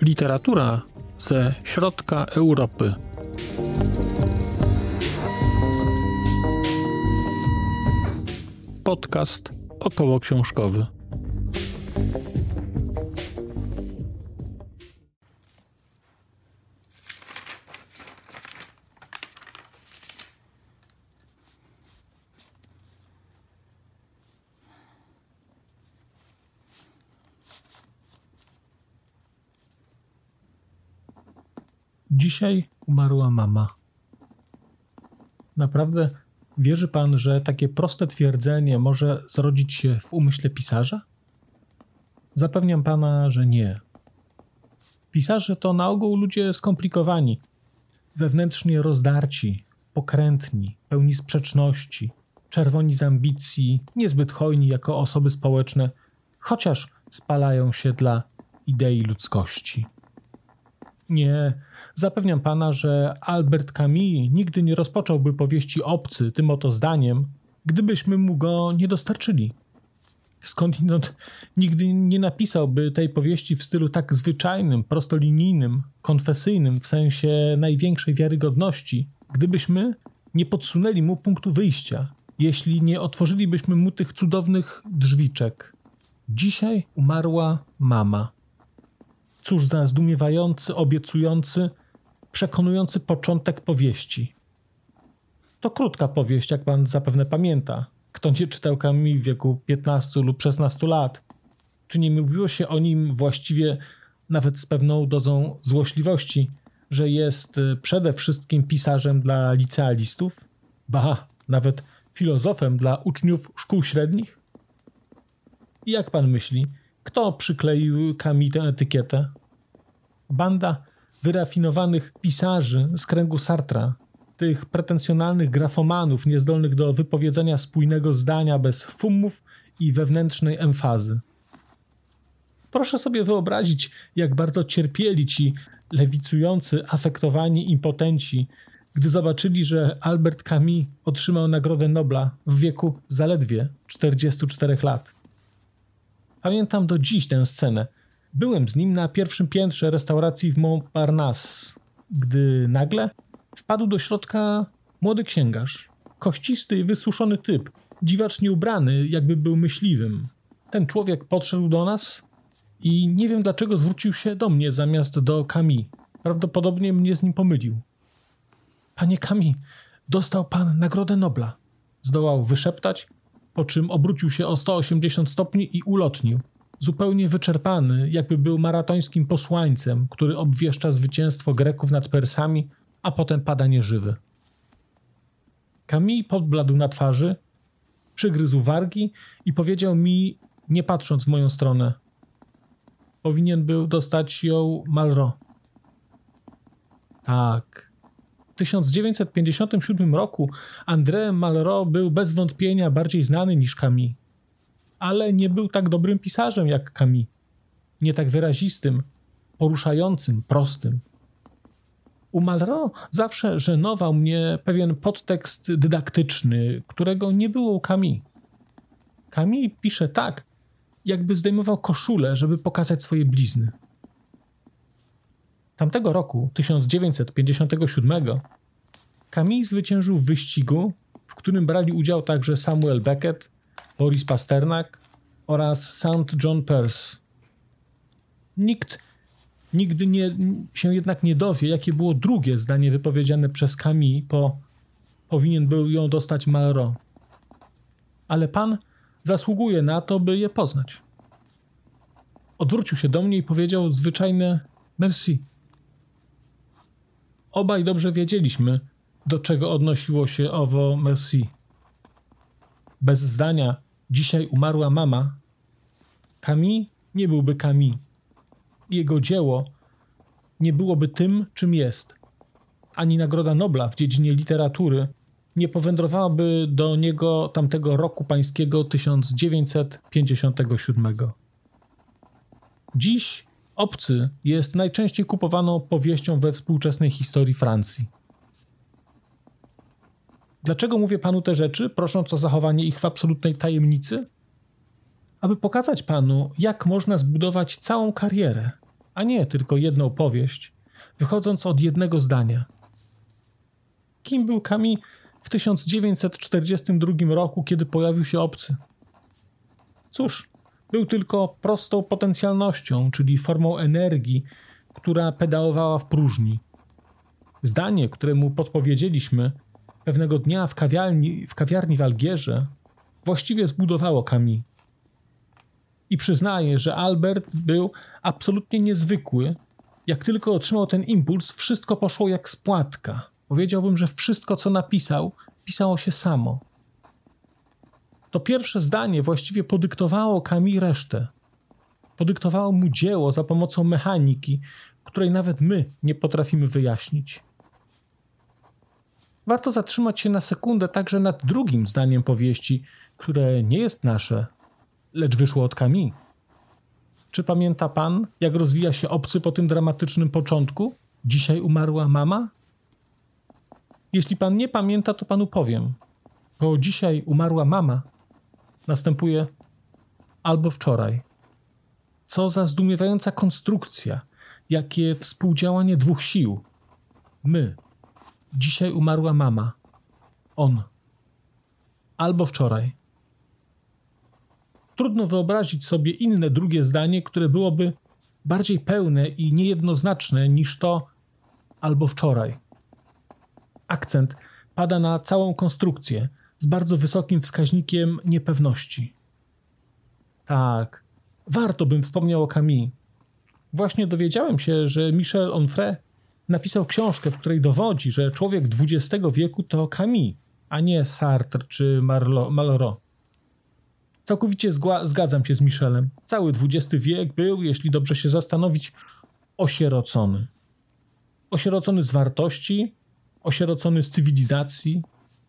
Literatura ze środka Europy. Podcast około książkowy. Dzisiaj umarła mama. Naprawdę wierzy pan, że takie proste twierdzenie może zrodzić się w umyśle pisarza? Zapewniam pana, że nie. Pisarze to na ogół ludzie skomplikowani, wewnętrznie rozdarci, pokrętni, pełni sprzeczności, czerwoni z ambicji, niezbyt hojni jako osoby społeczne, chociaż spalają się dla idei ludzkości. Nie, zapewniam pana, że Albert Camus nigdy nie rozpocząłby powieści Obcy tym oto zdaniem, gdybyśmy mu go nie dostarczyli. Skądinąd nigdy nie napisałby tej powieści w stylu tak zwyczajnym, prostolinijnym, konfesyjnym w sensie największej wiarygodności, gdybyśmy nie podsunęli mu punktu wyjścia, jeśli nie otworzylibyśmy mu tych cudownych drzwiczek. Dzisiaj umarła mama. Cóż za zdumiewający, obiecujący, przekonujący początek powieści. To krótka powieść, jak pan zapewne pamięta. Kto nie czytał Camus w wieku 15 lub 16 lat? Czy nie mówiło się o nim właściwie nawet z pewną dozą złośliwości, że jest y, przede wszystkim pisarzem dla licealistów? Ba, nawet filozofem dla uczniów szkół średnich? I jak pan myśli, kto przykleił Kami tę etykietę? Banda wyrafinowanych pisarzy z kręgu Sartra, tych pretensjonalnych grafomanów niezdolnych do wypowiedzenia spójnego zdania bez fumów i wewnętrznej emfazy. Proszę sobie wyobrazić, jak bardzo cierpieli ci lewicujący, afektowani impotenci, gdy zobaczyli, że Albert Camus otrzymał Nagrodę Nobla w wieku zaledwie 44 lat. Pamiętam do dziś tę scenę. Byłem z nim na pierwszym piętrze restauracji w Montparnasse, gdy nagle wpadł do środka młody księgarz. Kościsty i wysuszony typ, dziwacznie ubrany, jakby był myśliwym. Ten człowiek podszedł do nas i nie wiem dlaczego zwrócił się do mnie zamiast do Camille. Prawdopodobnie mnie z nim pomylił. Panie Camille, dostał pan Nagrodę Nobla. Zdołał wyszeptać, po czym obrócił się o 180 stopni i ulotnił. Zupełnie wyczerpany, jakby był maratońskim posłańcem, który obwieszcza zwycięstwo Greków nad Persami, a potem pada nieżywy. Camille podbladł na twarzy, przygryzł wargi i powiedział mi, nie patrząc w moją stronę: Powinien był dostać ją Malraux. Tak. W 1957 roku André Malraux był bez wątpienia bardziej znany niż Camille. Ale nie był tak dobrym pisarzem jak Camille. Nie tak wyrazistym, poruszającym, prostym. U Malraux zawsze żenował mnie pewien podtekst dydaktyczny, którego nie było u Camille. Camille pisze tak, jakby zdejmował koszulę, żeby pokazać swoje blizny. Tamtego roku, 1957, Camille zwyciężył w wyścigu, w którym brali udział także Samuel Beckett, Boris Pasternak oraz St. John Peirce. Nikt nigdy nie, się jednak nie dowie, jakie było drugie zdanie wypowiedziane przez Camille po powinien był ją dostać Malraux. Ale pan zasługuje na to, by je poznać. Odwrócił się do mnie i powiedział zwyczajne merci. Obaj dobrze wiedzieliśmy, do czego odnosiło się owo merci. Bez zdania dzisiaj umarła mama, Camille nie byłby Camille. Jego dzieło nie byłoby tym, czym jest. Ani Nagroda Nobla w dziedzinie literatury nie powędrowałaby do niego tamtego roku pańskiego 1957. Dziś Obcy jest najczęściej kupowaną powieścią we współczesnej historii Francji. Dlaczego mówię panu te rzeczy, prosząc o zachowanie ich w absolutnej tajemnicy? Aby pokazać panu, jak można zbudować całą karierę, a nie tylko jedną powieść, wychodząc od jednego zdania. Kim był Kami w 1942 roku, kiedy pojawił się obcy? Cóż, był tylko prostą potencjalnością, czyli formą energii, która pedałowała w próżni. Zdanie, któremu podpowiedzieliśmy pewnego dnia w kawiarni, w kawiarni w Algierze, właściwie zbudowało Kami. I przyznaję, że Albert był absolutnie niezwykły. Jak tylko otrzymał ten impuls, wszystko poszło jak spłatka. Powiedziałbym, że wszystko, co napisał, pisało się samo. To pierwsze zdanie właściwie podyktowało Kami resztę. Podyktowało mu dzieło za pomocą mechaniki, której nawet my nie potrafimy wyjaśnić. Warto zatrzymać się na sekundę także nad drugim zdaniem powieści, które nie jest nasze, lecz wyszło od Kami. Czy pamięta pan, jak rozwija się obcy po tym dramatycznym początku? Dzisiaj umarła mama? Jeśli pan nie pamięta, to panu powiem. Bo dzisiaj umarła mama, następuje albo wczoraj. Co za zdumiewająca konstrukcja, jakie współdziałanie dwóch sił. My. Dzisiaj umarła mama. On. Albo wczoraj. Trudno wyobrazić sobie inne drugie zdanie, które byłoby bardziej pełne i niejednoznaczne niż to albo wczoraj. Akcent pada na całą konstrukcję z bardzo wysokim wskaźnikiem niepewności. Tak, warto bym wspomniał o Camille. Właśnie dowiedziałem się, że Michel Onfray napisał książkę, w której dowodzi, że człowiek XX wieku to Camille, a nie Sartre czy Malraux. Całkowicie zgadzam się z Michelem. Cały XX wiek był, jeśli dobrze się zastanowić, osierocony. Osierocony z wartości, osierocony z cywilizacji,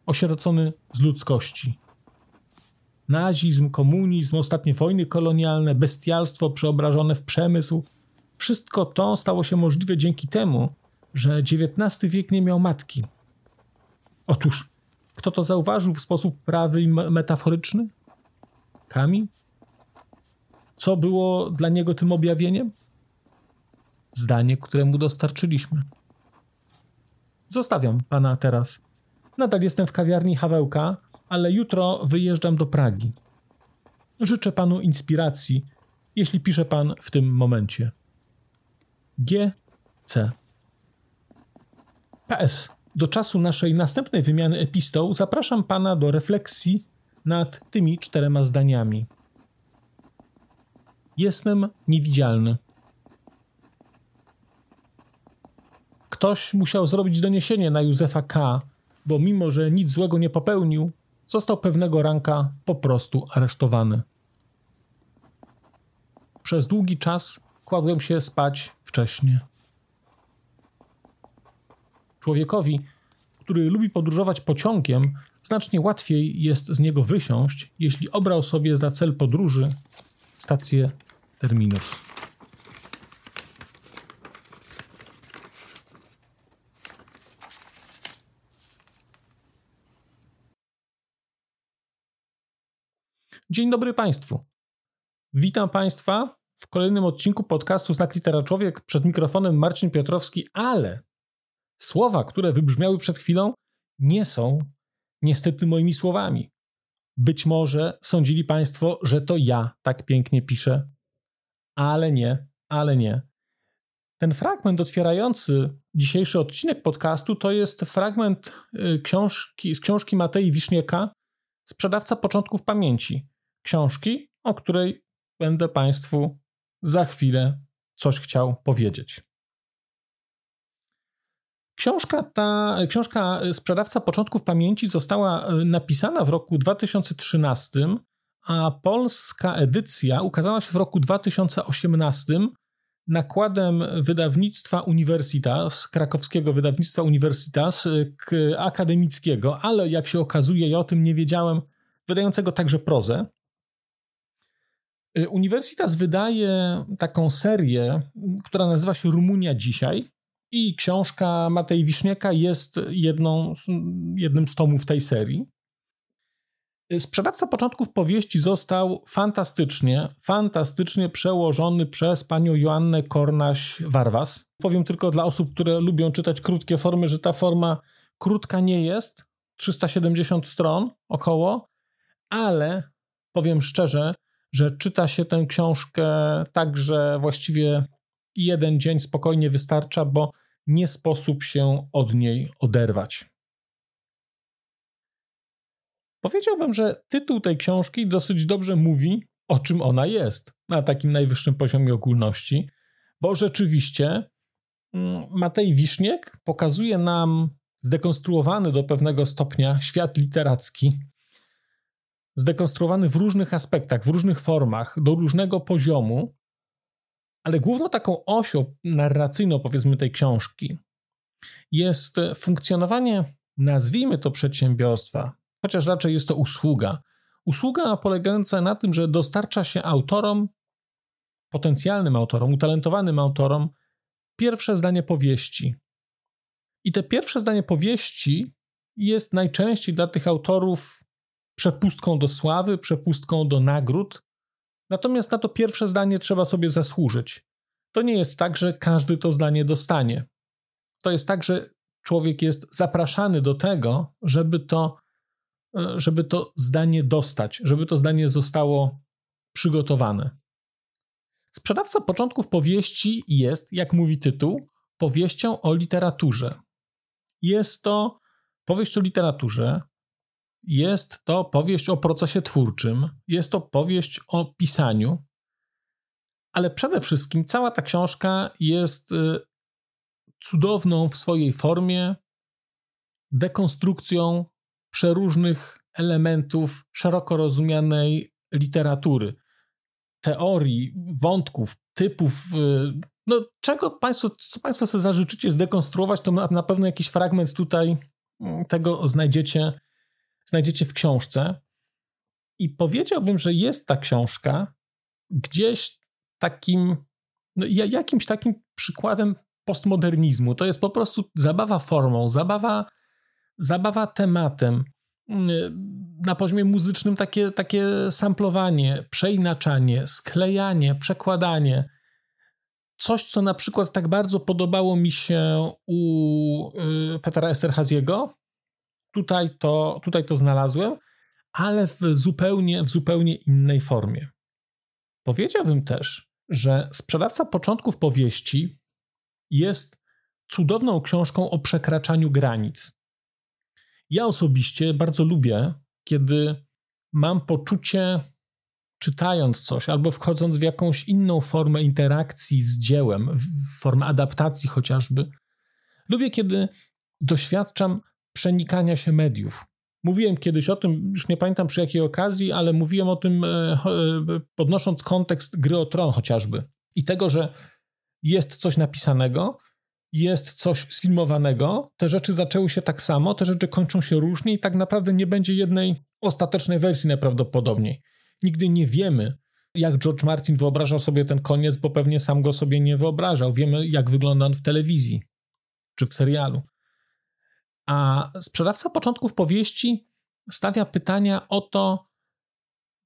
osierocony z ludzkości. Nazizm, komunizm, ostatnie wojny kolonialne, bestialstwo przeobrażone w przemysł wszystko to stało się możliwe dzięki temu, że XIX wiek nie miał matki. Otóż, kto to zauważył w sposób prawy i metaforyczny? Kami? Co było dla niego tym objawieniem? Zdanie, które mu dostarczyliśmy. Zostawiam pana teraz. Nadal jestem w kawiarni Hawełka, ale jutro wyjeżdżam do Pragi. Życzę panu inspiracji, jeśli pisze pan w tym momencie. G. C. PS. Do czasu naszej następnej wymiany epistoł zapraszam pana do refleksji nad tymi czterema zdaniami. Jestem niewidzialny. Ktoś musiał zrobić doniesienie na Józefa K., bo mimo, że nic złego nie popełnił, został pewnego ranka po prostu aresztowany. Przez długi czas kładłem się spać wcześnie. Człowiekowi, który lubi podróżować pociągiem, znacznie łatwiej jest z niego wysiąść, jeśli obrał sobie za cel podróży stację terminus. Dzień dobry Państwu. Witam Państwa w kolejnym odcinku podcastu Znak Litera Człowiek. Przed mikrofonem Marcin Piotrowski, ale słowa, które wybrzmiały przed chwilą, nie są niestety moimi słowami. Być może sądzili Państwo, że to ja tak pięknie piszę, ale nie, ale nie. Ten fragment otwierający dzisiejszy odcinek podcastu to jest fragment y, książki, z książki Matei Wisznieka Sprzedawca początków pamięci książki, o której będę Państwu za chwilę coś chciał powiedzieć. Książka ta, książka Sprzedawca Początków Pamięci została e, napisana w roku 2013, a polska edycja ukazała się w roku 2018 nakładem wydawnictwa Universitas, krakowskiego wydawnictwa Universitas, e, akademickiego, ale jak się okazuje, ja o tym nie wiedziałem, wydającego także prozę. Y, Universitas wydaje taką serię, która nazywa się Rumunia Dzisiaj I książka Matej Wisznieka jest jedną, jednym z tomów tej serii. Sprzedawca początków powieści został fantastycznie, fantastycznie przełożony przez panią Joannę Kornaś-Warwas. Powiem tylko dla osób, które lubią czytać krótkie formy, że ta forma krótka nie jest, 370 stron około, ale powiem szczerze, że czyta się tę książkę tak, że właściwie jeden dzień spokojnie wystarcza, bo nie sposób się od niej oderwać. Powiedziałbym, że tytuł tej książki dosyć dobrze mówi, o czym ona jest na takim najwyższym poziomie ogólności, bo rzeczywiście mm, Matej Wiszniek pokazuje nam zdekonstruowany do pewnego stopnia świat literacki, zdekonstruowany w różnych aspektach, w różnych formach, do różnego poziomu, ale główną taką osią narracyjną, powiedzmy, tej książki jest funkcjonowanie, nazwijmy to przedsiębiorstwa, chociaż raczej jest to usługa. Usługa polegająca na tym, że dostarcza się autorom, potencjalnym autorom, utalentowanym autorom, pierwsze zdanie powieści. I te pierwsze zdanie powieści jest najczęściej dla tych autorów przepustką do sławy, przepustką do nagród. Natomiast na to pierwsze zdanie trzeba sobie zasłużyć. To nie jest tak, że każdy to zdanie dostanie. To jest tak, że człowiek jest zapraszany do tego, żeby to E, żeby to zdanie dostać, żeby to zdanie zostało przygotowane. Sprzedawca początków powieści jest, jak mówi tytuł, powieścią o literaturze. Jest to powieść o literaturze, jest to powieść o procesie twórczym, jest to powieść o pisaniu, ale przede wszystkim cała ta książka jest e, cudowną w swojej formie dekonstrukcją przeróżnych elementów szeroko rozumianej literatury, teorii, wątków, typów. Y, no, czego Państwo, co Państwo sobie zażyczycie zdekonstruować, to na pewno jakiś fragment tutaj mm, tego znajdziecie, znajdziecie w książce. I powiedziałbym, że jest ta książka gdzieś takim, no, jakimś takim przykładem postmodernizmu. To jest po prostu zabawa formą, zabawa, zabawa tematem. Y, na poziomie muzycznym takie, takie samplowanie, przeinaczanie, sklejanie, przekładanie. Coś, co na przykład tak bardzo podobało mi się u y, Petera Esterhaziego. Tutaj to, tutaj to znalazłem, ale w zupełnie, w zupełnie innej formie. Powiedziałbym też, że Sprzedawca Początków Powieści jest cudowną książką o przekraczaniu granic. Ja osobiście bardzo lubię, kiedy mam poczucie, czytając coś albo wchodząc w jakąś inną formę interakcji z dziełem, formę adaptacji chociażby, lubię, kiedy doświadczam przenikania się mediów. Mówiłem kiedyś o tym, już nie pamiętam przy jakiej okazji, ale mówiłem o tym, e, e, podnosząc kontekst gry o tron chociażby. I tego, że jest coś napisanego, jest coś sfilmowanego, te rzeczy zaczęły się tak samo, te rzeczy kończą się różnie i tak naprawdę nie będzie jednej ostatecznej wersji najprawdopodobniej. Nigdy nie wiemy, jak George Martin wyobrażał sobie ten koniec, bo pewnie sam go sobie nie wyobrażał. Wiemy, jak wygląda on w telewizji czy w serialu. A sprzedawca początków powieści stawia pytania o to,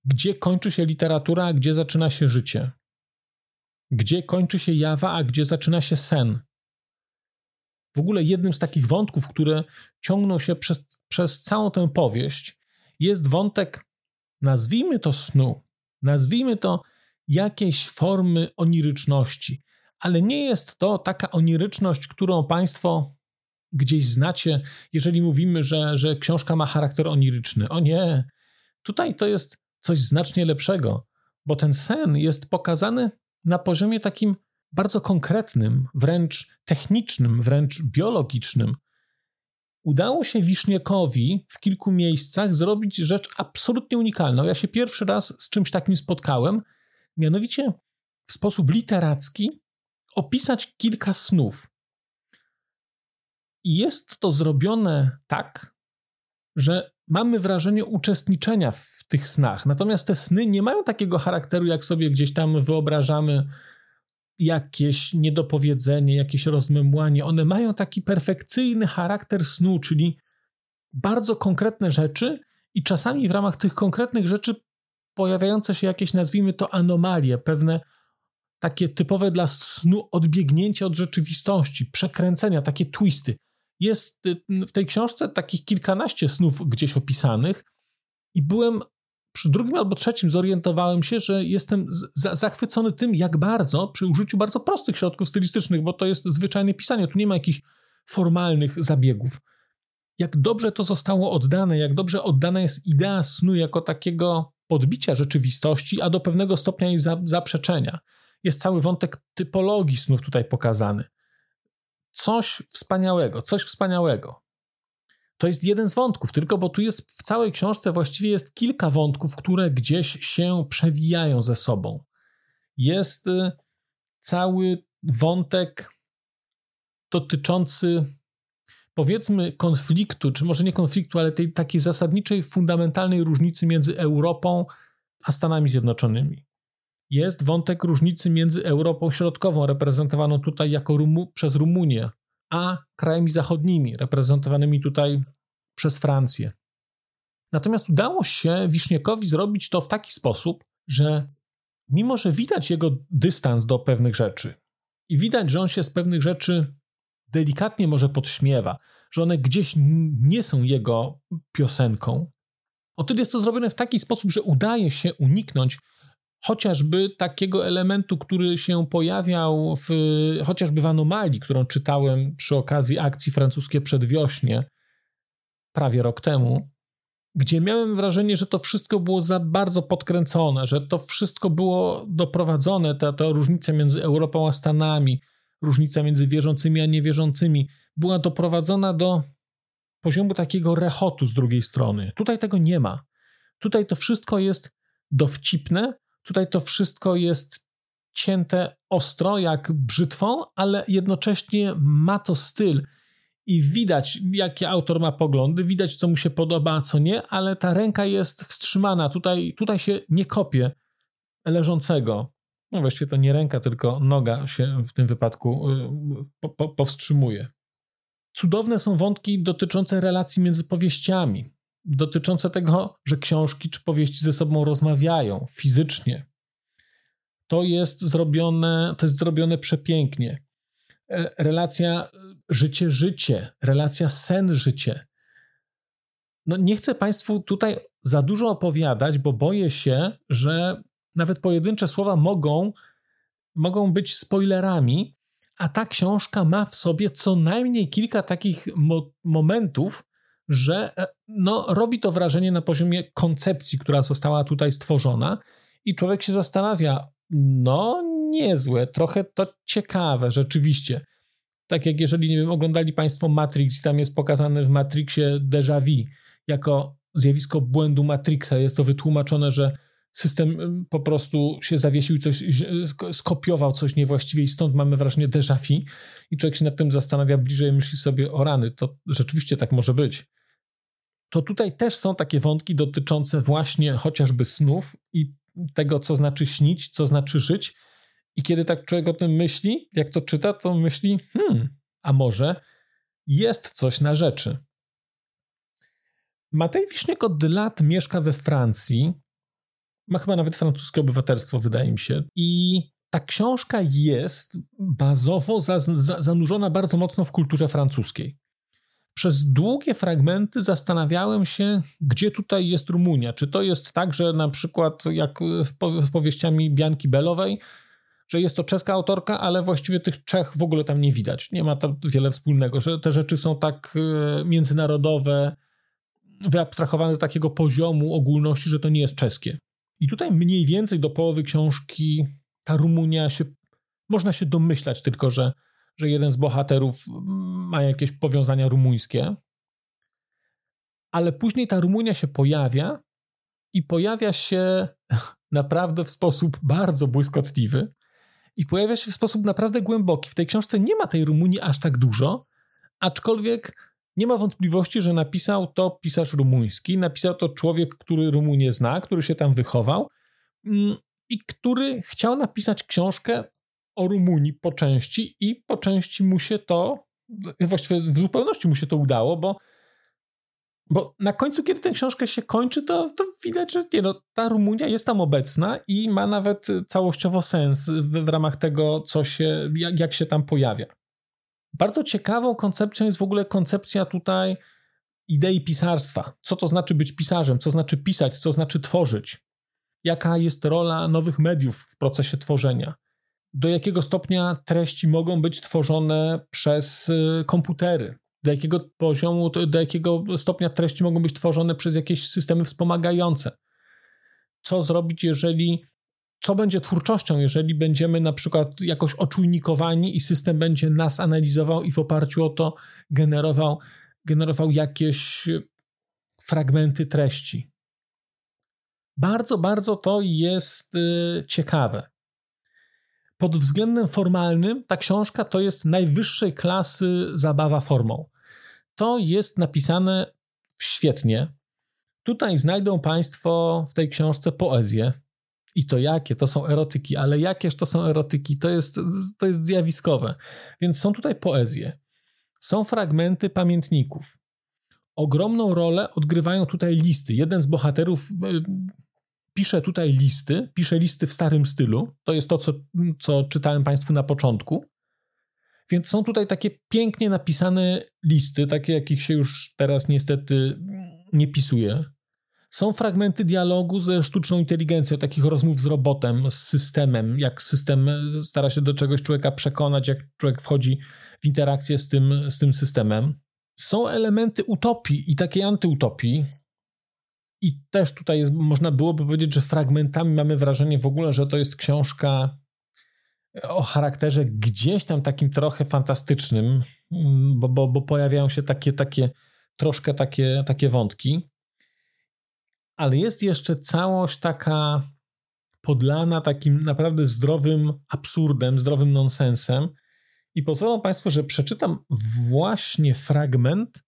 gdzie kończy się literatura, a gdzie zaczyna się życie. Gdzie kończy się jawa, a gdzie zaczyna się sen w ogóle jednym z takich wątków, które ciągną się przez, przez całą tę powieść, jest wątek, nazwijmy to snu, nazwijmy to jakiejś formy oniryczności, ale nie jest to taka oniryczność, którą Państwo gdzieś znacie, jeżeli mówimy, że, że książka ma charakter oniryczny. O nie, tutaj to jest coś znacznie lepszego, bo ten sen jest pokazany na poziomie takim bardzo konkretnym, wręcz technicznym, wręcz biologicznym, udało się Wiszniekowi w kilku miejscach zrobić rzecz absolutnie unikalną. Ja się pierwszy raz z czymś takim spotkałem, mianowicie w sposób literacki opisać kilka snów. I jest to zrobione tak, że mamy wrażenie uczestniczenia w tych snach. Natomiast te sny nie mają takiego charakteru, jak sobie gdzieś tam wyobrażamy jakieś niedopowiedzenie, jakieś rozmemłanie. One mają taki perfekcyjny charakter snu, czyli bardzo konkretne rzeczy i czasami w ramach tych konkretnych rzeczy pojawiające się jakieś, nazwijmy to, anomalie, pewne takie typowe dla snu odbiegnięcia od rzeczywistości, przekręcenia, takie twisty. Jest y, w tej książce takich kilkanaście snów gdzieś opisanych i byłem przy drugim albo trzecim zorientowałem się, że jestem zachwycony tym, jak bardzo przy użyciu bardzo prostych środków stylistycznych, bo to jest zwyczajne pisanie, tu nie ma jakichś formalnych zabiegów. Jak dobrze to zostało oddane, jak dobrze oddana jest idea snu jako takiego podbicia rzeczywistości, a do pewnego stopnia jej zaprzeczenia. Jest cały wątek typologii snów tutaj pokazany. Coś wspaniałego, coś wspaniałego. To jest jeden z wątków, tylko bo tu jest w całej książce właściwie jest kilka wątków, które gdzieś się przewijają ze sobą. Jest y, cały wątek dotyczący powiedzmy konfliktu, czy może nie konfliktu, ale tej takiej zasadniczej, fundamentalnej różnicy między Europą a Stanami Zjednoczonymi. Jest wątek różnicy między Europą Środkową, reprezentowaną tutaj jako Rumu przez Rumunię, a krajami zachodnimi, reprezentowanymi tutaj przez Francję. Natomiast udało się Wiszniekowi zrobić to w taki sposób, że mimo, że widać jego dystans do pewnych rzeczy i widać, że on się z pewnych rzeczy delikatnie może podśmiewa, że one gdzieś nie są jego piosenką, o tyle jest to zrobione w taki sposób, że udaje się uniknąć chociażby takiego elementu, który się pojawiał w, chociażby w anomalii, którą czytałem przy okazji akcji francuskie przedwiośnie prawie rok temu, gdzie miałem wrażenie, że to wszystko było za bardzo podkręcone, że to wszystko było doprowadzone, ta, ta różnica między Europą a Stanami, różnica między wierzącymi a niewierzącymi, była doprowadzona do poziomu takiego rechotu z drugiej strony. Tutaj tego nie ma. Tutaj to wszystko jest dowcipne, Tutaj to wszystko jest cięte ostro, jak brzytwą, ale jednocześnie ma to styl. I widać, jakie autor ma poglądy, widać, co mu się podoba, a co nie, ale ta ręka jest wstrzymana. Tutaj, tutaj się nie kopie leżącego. No właściwie to nie ręka, tylko noga się w tym wypadku y, po, po, powstrzymuje. Cudowne są wątki dotyczące relacji między powieściami dotyczące tego, że książki czy powieści ze sobą rozmawiają fizycznie. To jest zrobione, to jest zrobione przepięknie. E, relacja życie-życie, relacja sen-życie. No nie chcę Państwu tutaj za dużo opowiadać, bo boję się, że nawet pojedyncze słowa mogą, mogą być spoilerami, a ta książka ma w sobie co najmniej kilka takich mo momentów, że e, no, robi to wrażenie na poziomie koncepcji, która została tutaj stworzona, i człowiek się zastanawia, no niezłe, trochę to ciekawe, rzeczywiście. Tak jak jeżeli, nie wiem, oglądali Państwo Matrix tam jest pokazane w Matrixie déjà vu jako zjawisko błędu Matrixa. Jest to wytłumaczone, że system po prostu się zawiesił, coś skopiował coś niewłaściwie i stąd mamy wrażenie déjà vu i człowiek się nad tym zastanawia bliżej myśli sobie o rany, to rzeczywiście tak może być. To tutaj też są takie wątki dotyczące właśnie chociażby snów i tego, co znaczy śnić, co znaczy żyć. I kiedy tak człowiek o tym myśli, jak to czyta, to myśli, hmm, a może jest coś na rzeczy. Matej Wiszniek od lat mieszka we Francji ma chyba nawet francuskie obywatelstwo, wydaje mi się. I ta książka jest bazowo za, za, zanurzona bardzo mocno w kulturze francuskiej. Przez długie fragmenty zastanawiałem się, gdzie tutaj jest Rumunia. Czy to jest tak, że na przykład jak z powieściami Bianki Belowej, że jest to czeska autorka, ale właściwie tych Czech w ogóle tam nie widać. Nie ma tam wiele wspólnego, że te rzeczy są tak e, międzynarodowe, wyabstrahowane do takiego poziomu ogólności, że to nie jest czeskie. I tutaj mniej więcej do połowy książki ta Rumunia się, można się domyślać tylko, że, że jeden z bohaterów ma jakieś powiązania rumuńskie, ale później ta Rumunia się pojawia i pojawia się naprawdę w sposób bardzo błyskotliwy i pojawia się w sposób naprawdę głęboki. W tej książce nie ma tej Rumunii aż tak dużo, aczkolwiek nie ma wątpliwości, że napisał to pisarz rumuński, napisał to człowiek, który Rumunię zna, który się tam wychował mm, i który chciał napisać książkę o Rumunii po części i po części mu się to, właściwie w zupełności mu się to udało, bo, bo na końcu, kiedy tę książkę się kończy, to, to widać, że nie, no, ta Rumunia jest tam obecna i ma nawet całościowo sens w, w ramach tego, co się, jak, jak się tam pojawia. Bardzo ciekawą koncepcją jest w ogóle koncepcja tutaj idei pisarstwa. Co to znaczy być pisarzem, co znaczy pisać, co znaczy tworzyć. Jaka jest rola nowych mediów w procesie tworzenia do jakiego stopnia treści mogą być tworzone przez y, komputery, do jakiego poziomu, do jakiego stopnia treści mogą być tworzone przez jakieś systemy wspomagające. Co zrobić, jeżeli, co będzie twórczością, jeżeli będziemy na przykład jakoś oczujnikowani i system będzie nas analizował i w oparciu o to generował, generował jakieś fragmenty treści. Bardzo, bardzo to jest y, ciekawe pod względem formalnym ta książka to jest najwyższej klasy zabawa formą. To jest napisane świetnie. Tutaj znajdą Państwo w tej książce poezję. I to jakie? To są erotyki, ale jakież to są erotyki? To jest, to jest zjawiskowe. Więc są tutaj poezje. Są fragmenty pamiętników. Ogromną rolę odgrywają tutaj listy. Jeden z bohaterów piszę tutaj listy, piszę listy w starym stylu. To jest to, co, co czytałem Państwu na początku. Więc są tutaj takie pięknie napisane listy, takie jakich się już teraz niestety nie pisuje. Są fragmenty dialogu ze sztuczną inteligencją, takich rozmów z robotem, z systemem, jak system stara się do czegoś człowieka przekonać, jak człowiek wchodzi w interakcję z tym, z tym systemem. Są elementy utopii i takiej antyutopii, i też tutaj jest, można byłoby powiedzieć, że fragmentami mamy wrażenie w ogóle, że to jest książka o charakterze gdzieś tam takim trochę fantastycznym, bo, bo, bo pojawiają się takie, takie troszkę takie, takie wątki. Ale jest jeszcze całość taka podlana takim naprawdę zdrowym absurdem, zdrowym nonsensem. I pozwolą Państwo, że przeczytam właśnie fragment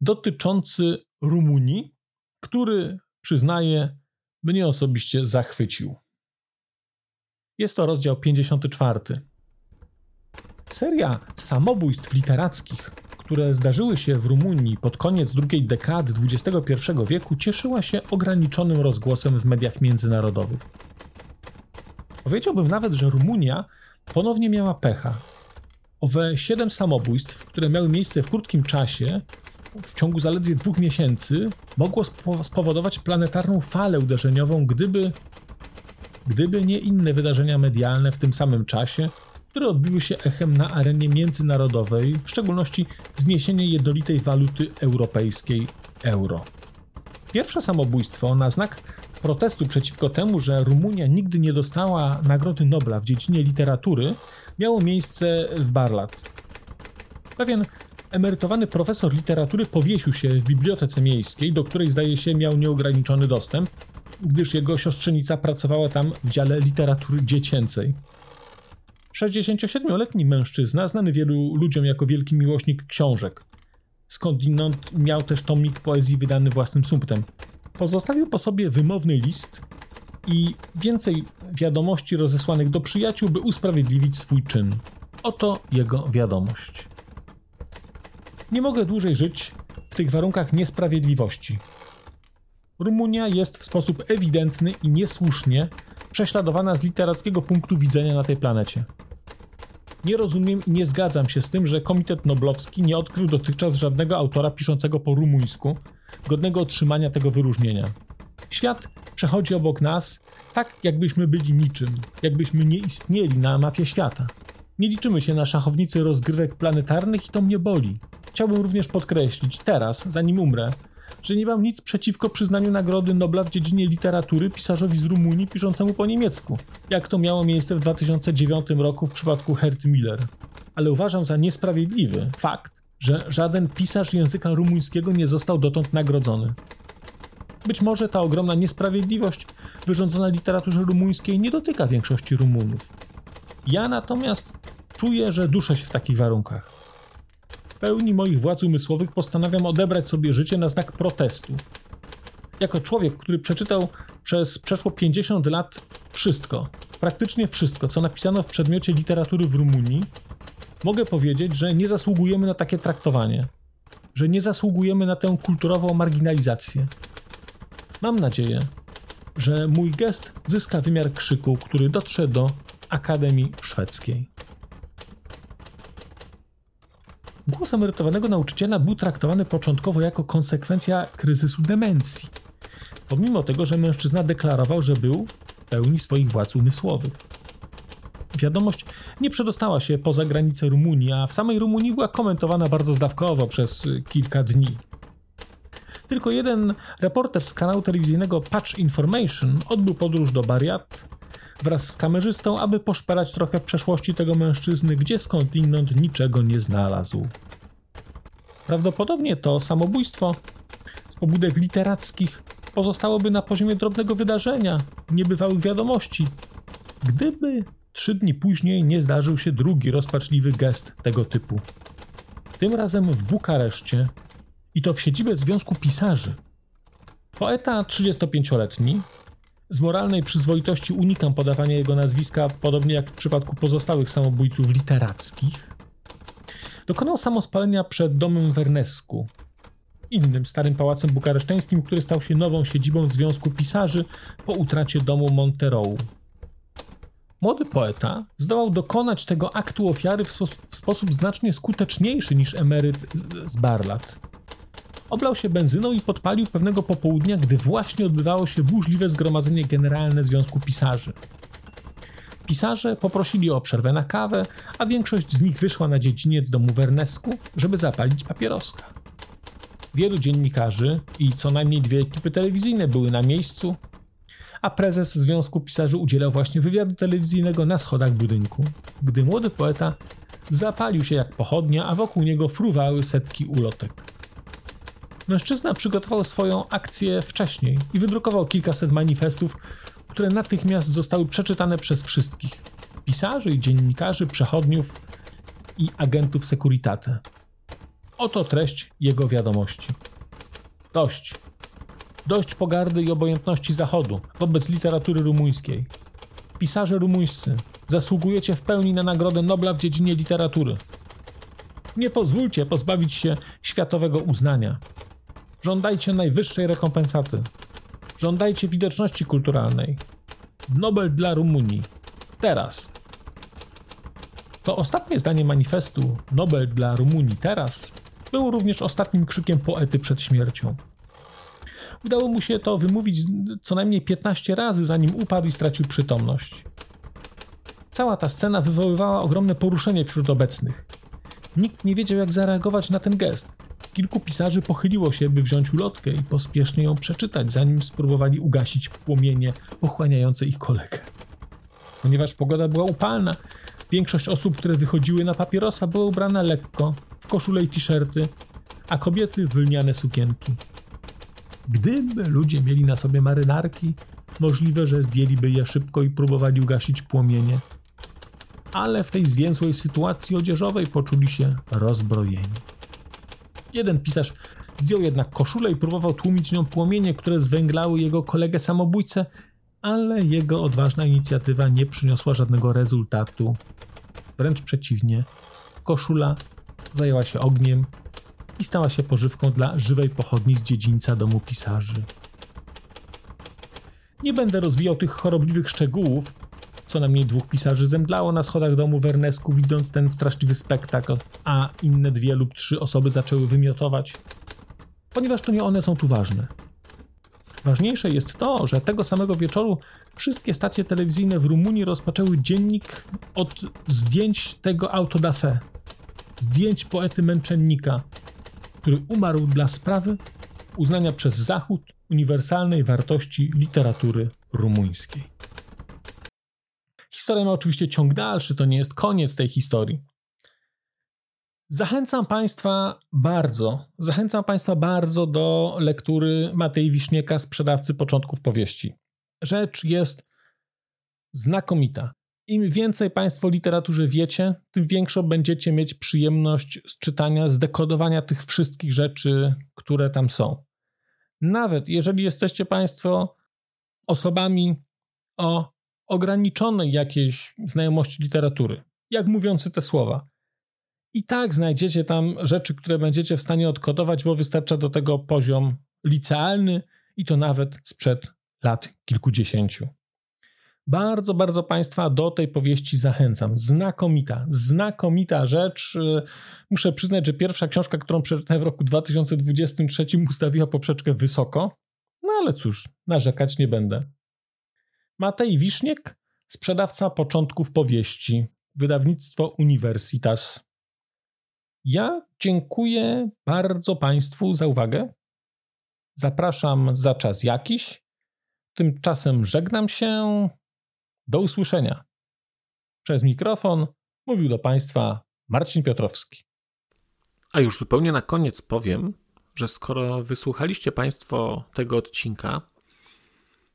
dotyczący Rumunii, który, przyznaję, mnie osobiście zachwycił. Jest to rozdział 54. Seria samobójstw literackich, które zdarzyły się w Rumunii pod koniec drugiej dekady XXI wieku, cieszyła się ograniczonym rozgłosem w mediach międzynarodowych. Powiedziałbym nawet, że Rumunia ponownie miała pecha. Owe siedem samobójstw, które miały miejsce w krótkim czasie, w ciągu zaledwie dwóch miesięcy mogło spowodować planetarną falę uderzeniową, gdyby, gdyby nie inne wydarzenia medialne w tym samym czasie, które odbiły się echem na arenie międzynarodowej, w szczególności zniesienie jednolitej waluty europejskiej euro. Pierwsze samobójstwo na znak protestu przeciwko temu, że Rumunia nigdy nie dostała Nagrody Nobla w dziedzinie literatury, miało miejsce w Barlat. Pewien emerytowany profesor literatury powiesił się w bibliotece miejskiej, do której zdaje się miał nieograniczony dostęp, gdyż jego siostrzenica pracowała tam w dziale literatury dziecięcej. 67-letni mężczyzna, znany wielu ludziom jako wielki miłośnik książek. Skądinąd miał też tomik poezji wydany własnym sumptem. Pozostawił po sobie wymowny list i więcej wiadomości rozesłanych do przyjaciół, by usprawiedliwić swój czyn. Oto jego wiadomość. Nie mogę dłużej żyć w tych warunkach niesprawiedliwości. Rumunia jest w sposób ewidentny i niesłusznie prześladowana z literackiego punktu widzenia na tej planecie. Nie rozumiem i nie zgadzam się z tym, że Komitet Noblowski nie odkrył dotychczas żadnego autora piszącego po rumuńsku, godnego otrzymania tego wyróżnienia. Świat przechodzi obok nas tak, jakbyśmy byli niczym, jakbyśmy nie istnieli na mapie świata. Nie liczymy się na szachownicy rozgrywek planetarnych i to mnie boli. Chciałbym również podkreślić teraz, zanim umrę, że nie mam nic przeciwko przyznaniu Nagrody Nobla w dziedzinie literatury pisarzowi z Rumunii piszącemu po niemiecku, jak to miało miejsce w 2009 roku w przypadku Herty Miller. Ale uważam za niesprawiedliwy fakt, że żaden pisarz języka rumuńskiego nie został dotąd nagrodzony. Być może ta ogromna niesprawiedliwość wyrządzona literaturze rumuńskiej nie dotyka większości Rumunów. Ja natomiast czuję, że duszę się w takich warunkach pełni moich władz umysłowych postanawiam odebrać sobie życie na znak protestu. Jako człowiek, który przeczytał przez przeszło 50 lat wszystko, praktycznie wszystko, co napisano w przedmiocie literatury w Rumunii, mogę powiedzieć, że nie zasługujemy na takie traktowanie, że nie zasługujemy na tę kulturową marginalizację. Mam nadzieję, że mój gest zyska wymiar krzyku, który dotrze do Akademii Szwedzkiej. Głos emerytowanego nauczyciela był traktowany początkowo jako konsekwencja kryzysu demencji, pomimo tego, że mężczyzna deklarował, że był w pełni swoich władz umysłowych. Wiadomość nie przedostała się poza granice Rumunii, a w samej Rumunii była komentowana bardzo zdawkowo przez kilka dni. Tylko jeden reporter z kanału telewizyjnego Patch Information odbył podróż do Bariat wraz z kamerzystą, aby poszperać trochę przeszłości tego mężczyzny, gdzie skądinąd niczego nie znalazł. Prawdopodobnie to samobójstwo z pobudek literackich pozostałoby na poziomie drobnego wydarzenia, niebywałych wiadomości, gdyby trzy dni później nie zdarzył się drugi rozpaczliwy gest tego typu. Tym razem w Bukareszcie i to w siedzibie Związku Pisarzy. Poeta 35-letni, z moralnej przyzwoitości unikam podawania jego nazwiska, podobnie jak w przypadku pozostałych samobójców literackich, dokonał samospalenia przed domem Wernesku, innym starym pałacem bukareszteńskim, który stał się nową siedzibą Związku Pisarzy po utracie domu Monterou. Młody poeta zdołał dokonać tego aktu ofiary w, spo w sposób znacznie skuteczniejszy niż emeryt z Barlat. Oblał się benzyną i podpalił pewnego popołudnia, gdy właśnie odbywało się burzliwe zgromadzenie generalne Związku Pisarzy. Pisarze poprosili o przerwę na kawę, a większość z nich wyszła na dziedziniec domu Wernesku, żeby zapalić papieroska. Wielu dziennikarzy i co najmniej dwie ekipy telewizyjne były na miejscu, a prezes Związku Pisarzy udzielał właśnie wywiadu telewizyjnego na schodach budynku, gdy młody poeta zapalił się jak pochodnia, a wokół niego fruwały setki ulotek. Mężczyzna przygotował swoją akcję wcześniej i wydrukował kilkaset manifestów, które natychmiast zostały przeczytane przez wszystkich pisarzy dziennikarzy, przechodniów i agentów Securitate. Oto treść jego wiadomości. Dość. Dość pogardy i obojętności Zachodu wobec literatury rumuńskiej. Pisarze rumuńscy, zasługujecie w pełni na Nagrodę Nobla w dziedzinie literatury. Nie pozwólcie pozbawić się światowego uznania. Żądajcie najwyższej rekompensaty. Żądajcie widoczności kulturalnej. Nobel dla Rumunii. Teraz. To ostatnie zdanie manifestu Nobel dla Rumunii teraz było również ostatnim krzykiem poety przed śmiercią. Udało mu się to wymówić co najmniej 15 razy, zanim upadł i stracił przytomność. Cała ta scena wywoływała ogromne poruszenie wśród obecnych. Nikt nie wiedział, jak zareagować na ten gest. Kilku pisarzy pochyliło się, by wziąć ulotkę i pospiesznie ją przeczytać, zanim spróbowali ugasić płomienie pochłaniające ich kolegę. Ponieważ pogoda była upalna, większość osób, które wychodziły na papierosa, była ubrana lekko, w koszule i t-shirty, a kobiety w lniane sukienki. Gdyby ludzie mieli na sobie marynarki, możliwe, że zdjęliby je szybko i próbowali ugasić płomienie. Ale w tej zwięzłej sytuacji odzieżowej poczuli się rozbrojeni. Jeden pisarz zdjął jednak koszulę i próbował tłumić nią płomienie, które zwęglały jego kolegę samobójcę, ale jego odważna inicjatywa nie przyniosła żadnego rezultatu. Wręcz przeciwnie, koszula zajęła się ogniem i stała się pożywką dla żywej pochodni z dziedzińca domu pisarzy. Nie będę rozwijał tych chorobliwych szczegółów, co najmniej dwóch pisarzy zemdlało na schodach domu Wernesku, widząc ten straszliwy spektakl, a inne dwie lub trzy osoby zaczęły wymiotować, ponieważ to nie one są tu ważne. Ważniejsze jest to, że tego samego wieczoru wszystkie stacje telewizyjne w Rumunii rozpoczęły dziennik od zdjęć tego autodafé, zdjęć poety męczennika, który umarł dla sprawy uznania przez Zachód uniwersalnej wartości literatury rumuńskiej. Historia ma oczywiście ciąg dalszy, to nie jest koniec tej historii. Zachęcam Państwa bardzo, zachęcam Państwa bardzo do lektury Matei Wisznieka, sprzedawcy początków powieści. Rzecz jest znakomita. Im więcej Państwo o literaturze wiecie, tym większą będziecie mieć przyjemność z czytania, z dekodowania tych wszystkich rzeczy, które tam są. Nawet jeżeli jesteście Państwo osobami o ograniczonej jakiejś znajomości literatury, jak mówiący te słowa. I tak znajdziecie tam rzeczy, które będziecie w stanie odkodować, bo wystarcza do tego poziom licealny i to nawet sprzed lat kilkudziesięciu. Bardzo, bardzo Państwa do tej powieści zachęcam. Znakomita, znakomita rzecz. Muszę przyznać, że pierwsza książka, którą przeczytałem w roku 2023, ustawiła poprzeczkę wysoko. No ale cóż, narzekać nie będę. Matej Wiszniek, sprzedawca początków powieści, wydawnictwo Universitas. Ja dziękuję bardzo Państwu za uwagę. Zapraszam za czas jakiś. Tymczasem żegnam się. Do usłyszenia. Przez mikrofon mówił do Państwa Marcin Piotrowski. A już zupełnie na koniec powiem, że skoro wysłuchaliście Państwo tego odcinka,